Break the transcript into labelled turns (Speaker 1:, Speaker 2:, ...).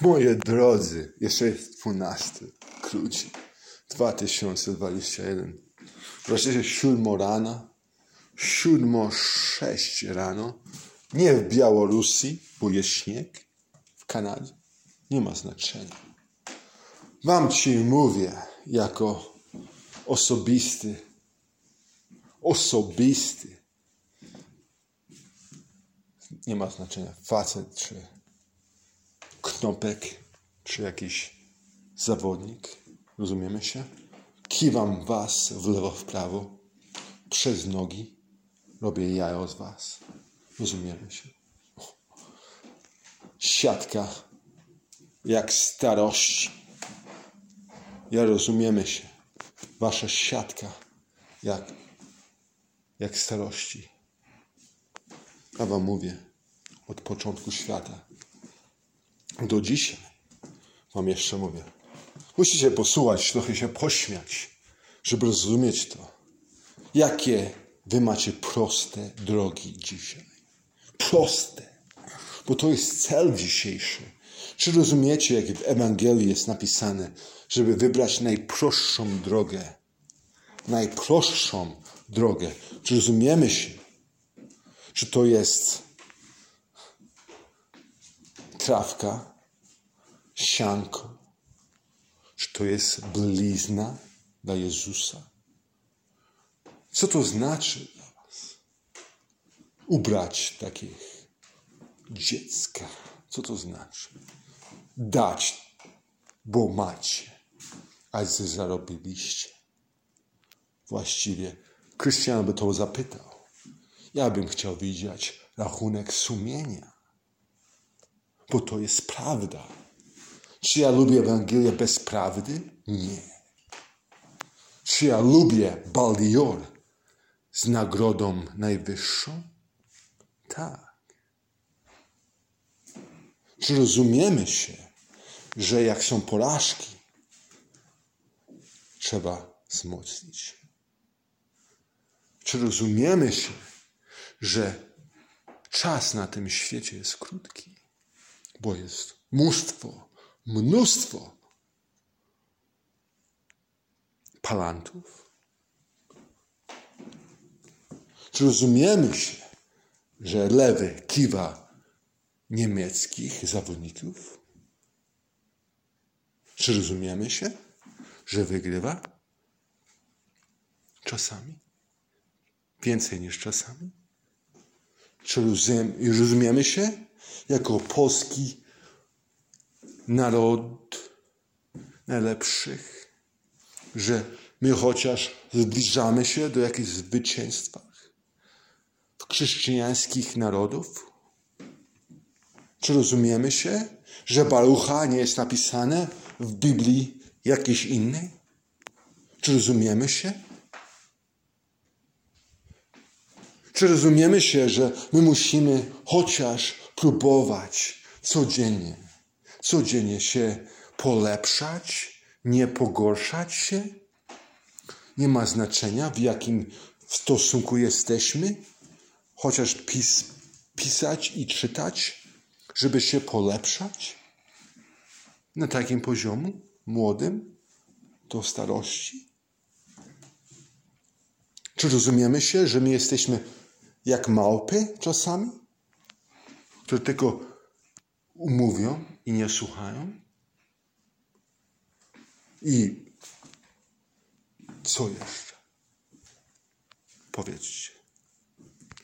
Speaker 1: Moje drodzy, jeszcze jest 12 króci. 2021. Wreszcie siódmo rana, siódmo sześć rano. Nie w Białorusi, bo jest śnieg. W Kanadzie. Nie ma znaczenia. Wam ci mówię jako osobisty, osobisty. Nie ma znaczenia facet czy knopek, czy jakiś zawodnik. Rozumiemy się? Kiwam was w lewo, w prawo, przez nogi. Robię jajo z was. Rozumiemy się? Siatka jak starości. Ja rozumiemy się. Wasza siatka jak, jak starości. A wam mówię od początku świata do dzisiaj wam jeszcze mówię. Musicie posłuchać, trochę się pośmiać, żeby zrozumieć to. Jakie wy macie proste drogi dzisiaj. Proste. Bo to jest cel dzisiejszy. Czy rozumiecie, jak w Ewangelii jest napisane, żeby wybrać najprostszą drogę? Najprostszą drogę. Czy rozumiemy się, że to jest trawka, sianko, że to jest blizna dla Jezusa. Co to znaczy dla Was? Ubrać takich dziecka. Co to znaczy? Dać, bo macie, a zarobiliście. Właściwie Krystian by to zapytał. Ja bym chciał widzieć rachunek sumienia bo to jest prawda. Czy ja lubię Ewangelię bez prawdy? Nie. Czy ja lubię Baldior z nagrodą najwyższą? Tak. Czy rozumiemy się, że jak są porażki, trzeba wzmocnić się? Czy rozumiemy się, że czas na tym świecie jest krótki? Bo jest mnóstwo, mnóstwo palantów. Czy rozumiemy się, że lewy kiwa niemieckich zawodników? Czy rozumiemy się, że wygrywa? Czasami. Więcej niż czasami. Czy rozumiemy się, jako polski naród najlepszych, że my chociaż zbliżamy się do jakichś zwycięstw chrześcijańskich narodów? Czy rozumiemy się, że Barucha nie jest napisane w Biblii jakiejś innej? Czy rozumiemy się? Czy rozumiemy się, że my musimy chociaż próbować codziennie, codziennie się polepszać, nie pogorszać się? Nie ma znaczenia, w jakim stosunku jesteśmy, chociaż pis, pisać i czytać, żeby się polepszać na takim poziomie, młodym, do starości? Czy rozumiemy się, że my jesteśmy jak małpy czasami, które tylko umówią i nie słuchają? I co jeszcze? Powiedzcie.